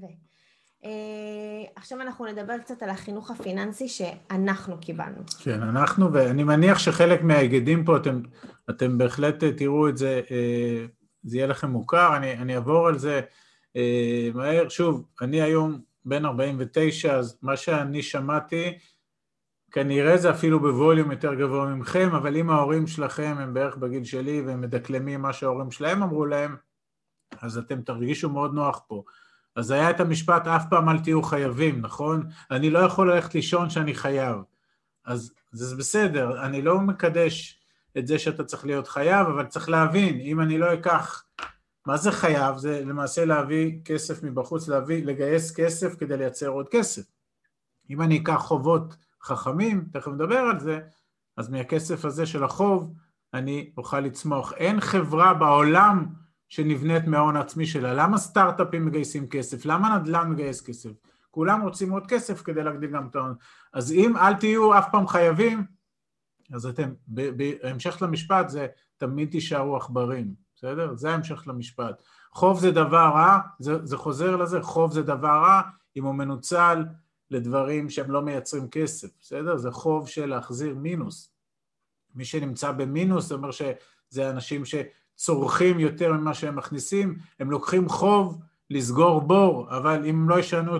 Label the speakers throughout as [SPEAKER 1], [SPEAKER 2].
[SPEAKER 1] ו... Uh, עכשיו אנחנו נדבר קצת על החינוך הפיננסי שאנחנו קיבלנו.
[SPEAKER 2] כן, אנחנו, ואני מניח שחלק מההיגדים פה, אתם, אתם בהחלט תראו את זה, uh, זה יהיה לכם מוכר, אני, אני אעבור על זה uh, מהר. שוב, אני היום בן 49, אז מה שאני שמעתי, כנראה זה אפילו בווליום יותר גבוה ממכם, אבל אם ההורים שלכם הם בערך בגיל שלי והם מדקלמים מה שההורים שלהם אמרו להם, אז אתם תרגישו מאוד נוח פה. אז היה את המשפט, אף פעם אל תהיו חייבים, נכון? אני לא יכול ללכת לישון שאני חייב. אז זה בסדר, אני לא מקדש את זה שאתה צריך להיות חייב, אבל צריך להבין, אם אני לא אקח, מה זה חייב? זה למעשה להביא כסף מבחוץ, להביא, לגייס כסף כדי לייצר עוד כסף. אם אני אקח חובות חכמים, תכף נדבר על זה, אז מהכסף הזה של החוב אני אוכל לצמוח. אין חברה בעולם שנבנית מההון העצמי שלה. למה סטארט-אפים מגייסים כסף? למה נדל"ן מגייס כסף? כולם רוצים עוד כסף כדי להגדיל גם את ההון. אז אם אל תהיו אף פעם חייבים, אז אתם, בהמשך למשפט זה תמיד תישארו עכברים, בסדר? זה ההמשך למשפט. חוב זה דבר רע, זה, זה חוזר לזה, חוב זה דבר רע אם הוא מנוצל לדברים שהם לא מייצרים כסף, בסדר? זה חוב של להחזיר מינוס. מי שנמצא במינוס זה אומר שזה אנשים שצורכים יותר ממה שהם מכניסים, הם לוקחים חוב לסגור בור, אבל אם לא ישנו,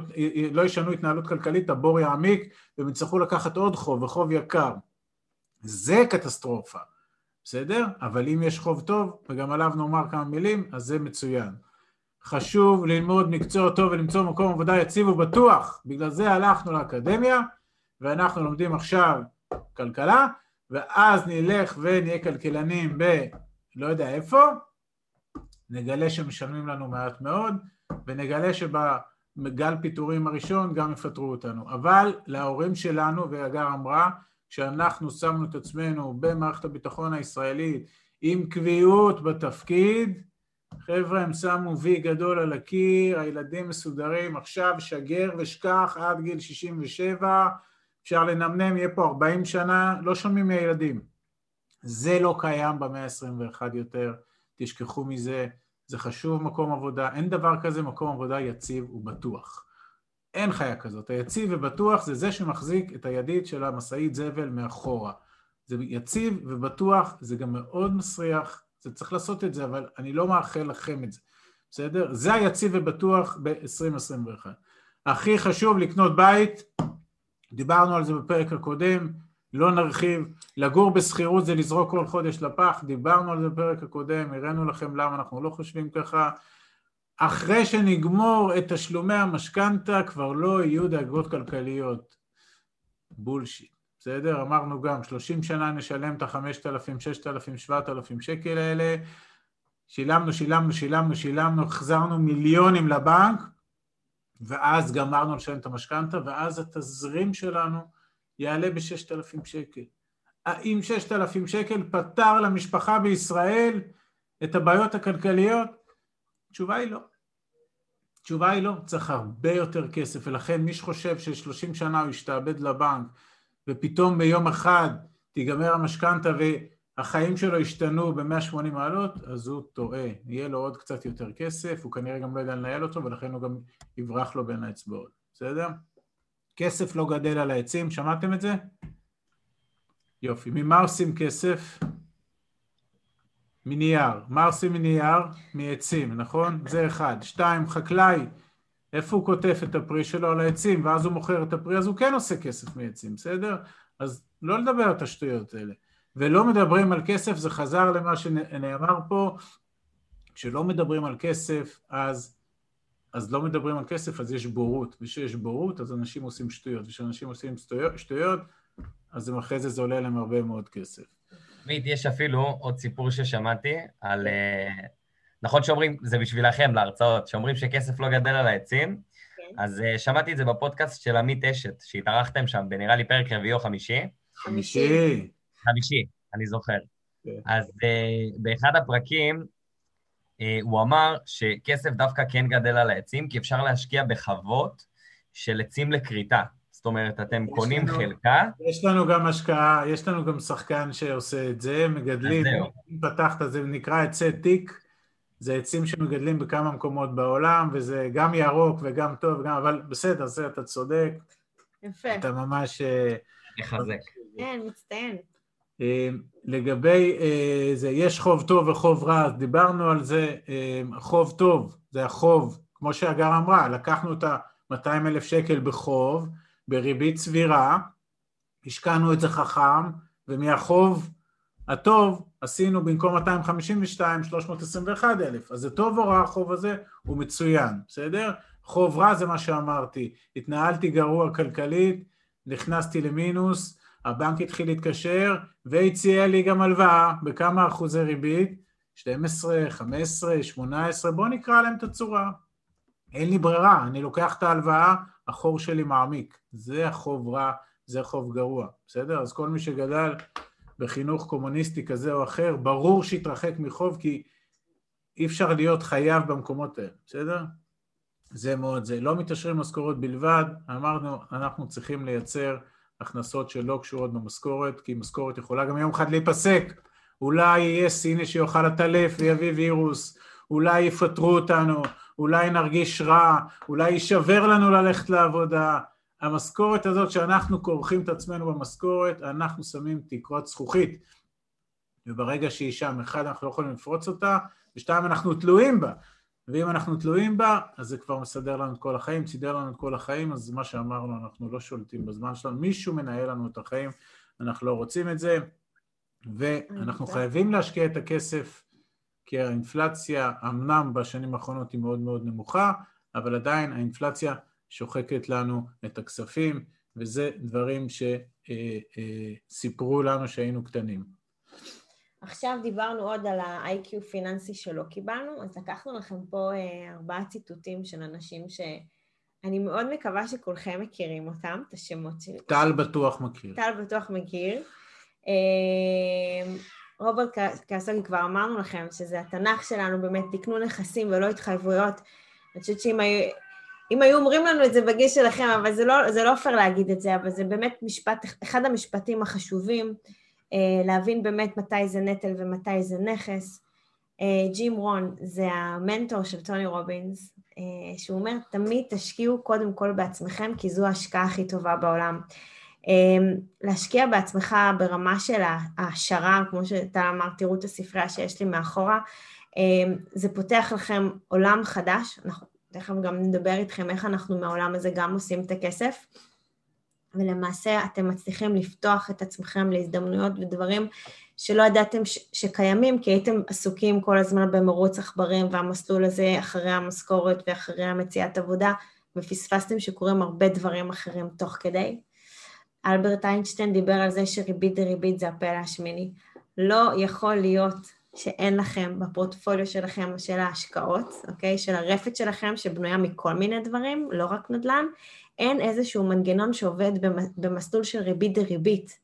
[SPEAKER 2] לא ישנו התנהלות כלכלית, הבור יעמיק והם יצטרכו לקחת עוד חוב, וחוב יקר. זה קטסטרופה, בסדר? אבל אם יש חוב טוב, וגם עליו נאמר כמה מילים, אז זה מצוין. חשוב ללמוד מקצוע טוב ולמצוא מקום עבודה יציב ובטוח. בגלל זה הלכנו לאקדמיה, ואנחנו לומדים עכשיו כלכלה, ואז נלך ונהיה כלכלנים ב... לא יודע איפה, נגלה שמשלמים לנו מעט מאוד, ונגלה שבגל פיטורים הראשון גם יפטרו אותנו. אבל להורים שלנו, והגר אמרה, כשאנחנו שמנו את עצמנו במערכת הביטחון הישראלית עם קביעות בתפקיד, חבר'ה, הם שמו וי גדול על הקיר, הילדים מסודרים, עכשיו שגר ושכח עד גיל 67, אפשר לנמנם, יהיה פה 40 שנה, לא שומעים מהילדים. זה לא קיים במאה ה-21 יותר, תשכחו מזה, זה חשוב מקום עבודה, אין דבר כזה מקום עבודה יציב ובטוח. אין חיה כזאת, היציב ובטוח זה זה שמחזיק את הידית של המשאית זבל מאחורה. זה יציב ובטוח, זה גם מאוד מסריח, זה צריך לעשות את זה, אבל אני לא מאחל לכם את זה, בסדר? זה היציב ובטוח ב-2021. הכי חשוב לקנות בית, דיברנו על זה בפרק הקודם, לא נרחיב, לגור בשכירות זה לזרוק כל חודש לפח, דיברנו על זה בפרק הקודם, הראינו לכם למה אנחנו לא חושבים ככה. אחרי שנגמור את תשלומי המשכנתה כבר לא יהיו דאגות כלכליות. בולשיט. בסדר? אמרנו גם, 30 שנה נשלם את ה-5,000, 6,000, 7,000 שקל האלה, שילמנו, שילמנו, שילמנו, שילמנו, החזרנו מיליונים לבנק, ואז גמרנו לשלם את המשכנתה, ואז התזרים שלנו יעלה ב-6,000 שקל. האם 6,000 שקל פתר למשפחה בישראל את הבעיות הכלכליות? התשובה היא לא. התשובה היא לא, צריך הרבה יותר כסף, ולכן מי שחושב ש-30 שנה הוא ישתעבד לבנק ופתאום ביום אחד תיגמר המשכנתה והחיים שלו ישתנו ב-180 מעלות, אז הוא טועה. יהיה לו עוד קצת יותר כסף, הוא כנראה גם לא יודע לנהל אותו, ולכן הוא גם יברח לו בין האצבעות, בסדר? כסף לא גדל על העצים, שמעתם את זה? יופי. ממה עושים כסף? מנייר. מה עושים מנייר? מעצים, נכון? זה אחד. שתיים, חקלאי. איפה הוא קוטף את הפרי שלו על העצים, ואז הוא מוכר את הפרי, אז הוא כן עושה כסף מעצים, בסדר? אז לא לדבר את השטויות האלה. ולא מדברים על כסף, זה חזר למה שנאמר פה, כשלא מדברים על כסף, אז, אז לא מדברים על כסף, אז יש בורות, וכשיש בורות, אז אנשים עושים שטויות, וכשאנשים עושים שטויות, שטויות אז אחרי זה זה עולה להם הרבה מאוד כסף.
[SPEAKER 3] תמיד יש אפילו עוד סיפור ששמעתי על... אה, נכון שאומרים, זה בשבילכם להרצאות, שאומרים שכסף לא גדל על העצים, כן. אז uh, שמעתי את זה בפודקאסט של עמית אשת, שהתארחתם שם, בנראה לי פרק רביעי או חמישי.
[SPEAKER 2] חמישי.
[SPEAKER 3] חמישי, אני זוכר. כן. אז uh, באחד הפרקים הוא אמר שכסף דווקא כן גדל על העצים, כי אפשר להשקיע בחוות של עצים לכריתה. זאת אומרת, אתם קונים לנו, חלקה.
[SPEAKER 2] יש לנו גם השקעה, יש לנו גם שחקן שעושה את זה, מגדלים, אם פתחת זה נקרא עצי תיק, זה עצים שמגדלים בכמה מקומות בעולם, וזה גם ירוק וגם טוב, וגם, אבל בסדר, זה אתה צודק.
[SPEAKER 1] יפה.
[SPEAKER 2] אתה ממש...
[SPEAKER 3] מחזק.
[SPEAKER 1] כן, מצטיין.
[SPEAKER 2] לגבי זה, יש חוב טוב וחוב רע, אז דיברנו על זה, חוב טוב זה החוב, כמו שהגר אמרה, לקחנו את ה-200 אלף שקל בחוב, בריבית סבירה, השקענו את זה חכם, ומהחוב הטוב עשינו במקום 252, 321 אלף. אז זה טוב או רע החוב הזה? הוא מצוין, בסדר? חוב רע זה מה שאמרתי, התנהלתי גרוע כלכלית, נכנסתי למינוס, הבנק התחיל להתקשר והציע לי גם הלוואה בכמה אחוזי ריבית, 12, 15, 18, בואו נקרא להם את הצורה. אין לי ברירה, אני לוקח את ההלוואה, החור שלי מעמיק. זה החוב רע, זה חוב גרוע, בסדר? אז כל מי שגדל בחינוך קומוניסטי כזה או אחר, ברור שיתרחק מחוב כי אי אפשר להיות חייב במקומות האלה, בסדר? זה מאוד זה. לא מתעשרים משכורות בלבד, אמרנו, אנחנו צריכים לייצר הכנסות שלא קשורות במשכורת, כי משכורת יכולה גם יום אחד להיפסק. אולי יהיה סיני שיאכל הטלף ויביא וירוס, אולי יפטרו אותנו, אולי נרגיש רע, אולי יישבר לנו ללכת לעבודה. המשכורת הזאת שאנחנו כורכים את עצמנו במשכורת, אנחנו שמים תקרות זכוכית. וברגע שהיא שם, אחד, אנחנו לא יכולים לפרוץ אותה, ושתיים, אנחנו תלויים בה. ואם אנחנו תלויים בה, אז זה כבר מסדר לנו את כל החיים, סידר לנו את כל החיים, אז מה שאמרנו, אנחנו לא שולטים בזמן שלנו, מישהו מנהל לנו את החיים, אנחנו לא רוצים את זה, ואנחנו חייבים להשקיע את הכסף, כי האינפלציה, אמנם בשנים האחרונות היא מאוד מאוד נמוכה, אבל עדיין האינפלציה שוחקת לנו את הכספים, וזה דברים שסיפרו לנו שהיינו קטנים.
[SPEAKER 1] עכשיו דיברנו עוד על ה-IQ פיננסי שלא קיבלנו, אז לקחנו לכם פה אה, ארבעה ציטוטים של אנשים שאני מאוד מקווה שכולכם מכירים אותם, את השמות שלי.
[SPEAKER 2] טל בטוח מכיר.
[SPEAKER 1] טל בטוח מכיר. אה, רוברט קאסוגי כבר אמרנו לכם שזה התנ"ך שלנו, באמת תקנו נכסים ולא התחייבויות. אני חושבת שאם היו, אם היו אומרים לנו את זה בגיל שלכם, אבל זה לא, זה לא פייר להגיד את זה, אבל זה באמת משפט, אחד המשפטים החשובים, להבין באמת מתי זה נטל ומתי זה נכס. אה, ג'ים רון זה המנטור של טוני רובינס, אה, שהוא אומר, תמיד תשקיעו קודם כל בעצמכם, כי זו ההשקעה הכי טובה בעולם. להשקיע בעצמך ברמה של ההעשרה, כמו שאתה אמר, תראו את הספרייה שיש לי מאחורה, זה פותח לכם עולם חדש, אנחנו תכף גם נדבר איתכם איך אנחנו מהעולם הזה גם עושים את הכסף, ולמעשה אתם מצליחים לפתוח את עצמכם להזדמנויות ודברים שלא ידעתם ש- שקיימים, כי הייתם עסוקים כל הזמן במרוץ עכברים והמסלול הזה אחרי המשכורת ואחרי המציאת עבודה, ופספסתם שקורים הרבה דברים אחרים תוך כדי. אלברט איינשטיין דיבר על זה שריבית דריבית זה הפלא השמיני. לא יכול להיות שאין לכם בפורטפוליו שלכם של ההשקעות, אוקיי? של הרפת שלכם שבנויה מכל מיני דברים, לא רק נדל"ן, אין איזשהו מנגנון שעובד במסלול של ריבית דריבית.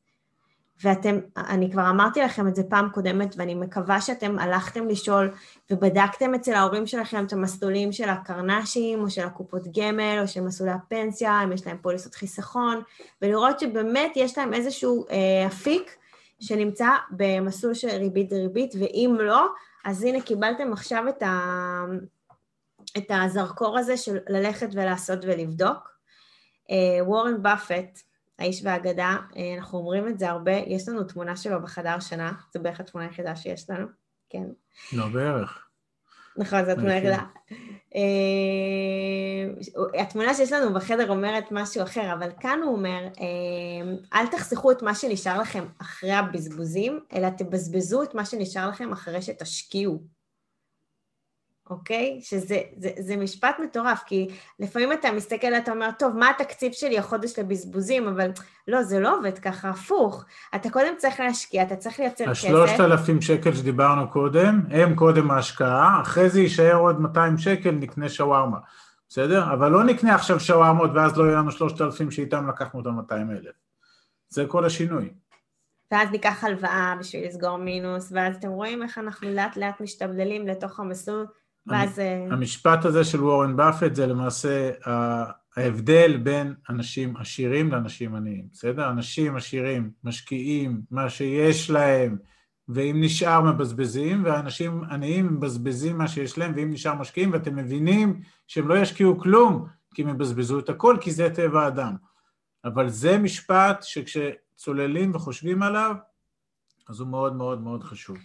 [SPEAKER 1] ואתם, אני כבר אמרתי לכם את זה פעם קודמת, ואני מקווה שאתם הלכתם לשאול ובדקתם אצל ההורים שלכם את המסלולים של הקרנשים, או של הקופות גמל, או של מסלולי הפנסיה, אם יש להם פוליסות חיסכון, ולראות שבאמת יש להם איזשהו אה, אפיק שנמצא במסלול של ריבית דריבית, ואם לא, אז הנה קיבלתם עכשיו את, ה... את הזרקור הזה של ללכת ולעשות ולבדוק. אה, וורן באפט, האיש והאגדה, אה, אנחנו אומרים את זה הרבה, יש לנו תמונה שלו בחדר שנה, זו בערך התמונה היחידה שיש לנו, כן.
[SPEAKER 2] לא, בערך.
[SPEAKER 1] נכון, זו התמונה היחידה. אה, התמונה שיש לנו בחדר אומרת משהו אחר, אבל כאן הוא אומר, אה, אל תחסכו את מה שנשאר לכם אחרי הבזבוזים, אלא תבזבזו את מה שנשאר לכם אחרי שתשקיעו. אוקיי? שזה זה, זה משפט מטורף, כי לפעמים אתה מסתכל, אתה אומר, טוב, מה התקציב שלי החודש לבזבוזים? אבל לא, זה לא עובד ככה, הפוך. אתה קודם צריך להשקיע, אתה צריך לייצר כסף.
[SPEAKER 2] השלושת אלפים שקל שדיברנו קודם, הם קודם ההשקעה, אחרי זה יישאר עוד 200 שקל, נקנה שווארמה, בסדר? אבל לא נקנה עכשיו שווארמות ואז לא יהיה לנו 3,000 שאיתם לקחנו את ה-200 אלף. זה כל השינוי.
[SPEAKER 1] ואז ניקח הלוואה בשביל לסגור מינוס, ואז אתם רואים איך אנחנו לאט לאט משתבדלים לתוך המסלול ואז... אה,
[SPEAKER 2] המשפט הזה של וורן באפט זה למעשה ההבדל בין אנשים עשירים לאנשים עניים, בסדר? אנשים עשירים משקיעים מה שיש להם ואם נשאר מבזבזים, ואנשים עניים מבזבזים מה שיש להם, ואם נשאר משקיעים, ואתם מבינים שהם לא ישקיעו כלום, כי הם יבזבזו את הכל, כי זה טבע האדם. אבל זה משפט שכשצוללים וחושבים עליו, אז הוא מאוד מאוד מאוד חשוב.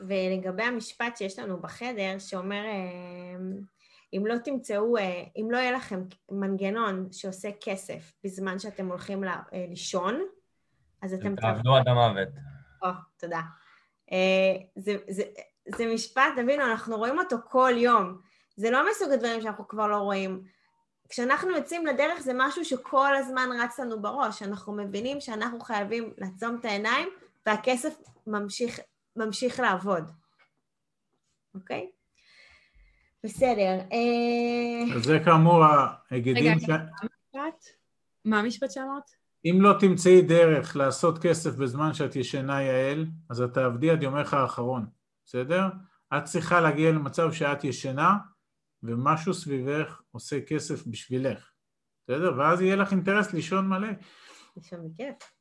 [SPEAKER 1] ולגבי המשפט שיש לנו בחדר, שאומר, אה, אם לא תמצאו, אה, אם לא יהיה לכם מנגנון שעושה כסף בזמן שאתם הולכים אה, לישון, אז אתם...
[SPEAKER 3] תעבדו עד המוות.
[SPEAKER 1] או, תודה. זה, זה, זה משפט, תבינו, אנחנו רואים אותו כל יום. זה לא מסוג הדברים שאנחנו כבר לא רואים. כשאנחנו יוצאים לדרך זה משהו שכל הזמן רץ לנו בראש. אנחנו מבינים שאנחנו חייבים לעצום את העיניים והכסף ממשיך, ממשיך לעבוד, אוקיי? בסדר.
[SPEAKER 2] אה, אז זה כאמור ההיגדים ש...
[SPEAKER 4] מה המשפט שאמרת?
[SPEAKER 2] אם לא תמצאי דרך לעשות כסף בזמן שאת ישנה, יעל, אז את תעבדי עד יומך האחרון, בסדר? את צריכה להגיע למצב שאת ישנה ומשהו סביבך עושה כסף בשבילך, בסדר? ואז יהיה לך אינטרס לישון מלא.
[SPEAKER 1] לישון בכיף.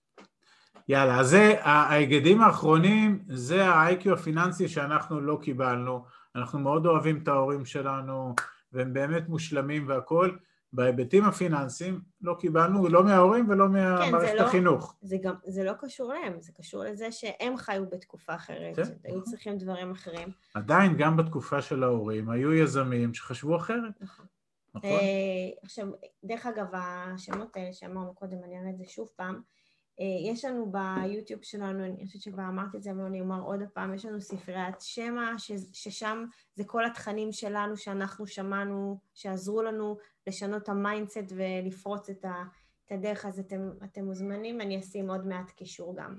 [SPEAKER 2] יאללה, אז זה ההיגדים האחרונים, זה ה-IQ הפיננסי שאנחנו לא קיבלנו. אנחנו מאוד אוהבים את ההורים שלנו, והם באמת מושלמים והכול. בהיבטים הפיננסיים לא קיבלנו לא מההורים ולא ממערכת כן, לא, החינוך.
[SPEAKER 1] זה, גם, זה לא קשור להם, זה קשור לזה שהם חיו בתקופה אחרת, כן, שהיו נכון. צריכים דברים אחרים.
[SPEAKER 2] עדיין, גם בתקופה של ההורים, היו יזמים שחשבו אחרת.
[SPEAKER 1] נכון. נכון. אה, עכשיו, דרך אגב, השמות האלה שאמרנו קודם, אני אראה את זה שוב פעם, יש לנו ביוטיוב שלנו, אני חושבת שכבר אמרתי את זה, אבל אני אומר עוד פעם, יש לנו ספריית שמע, ששם זה כל התכנים שלנו שאנחנו שמענו, שעזרו לנו לשנות את ה mindset ולפרוץ את הדרך, אז אתם, אתם מוזמנים, אני אשים עוד מעט קישור גם.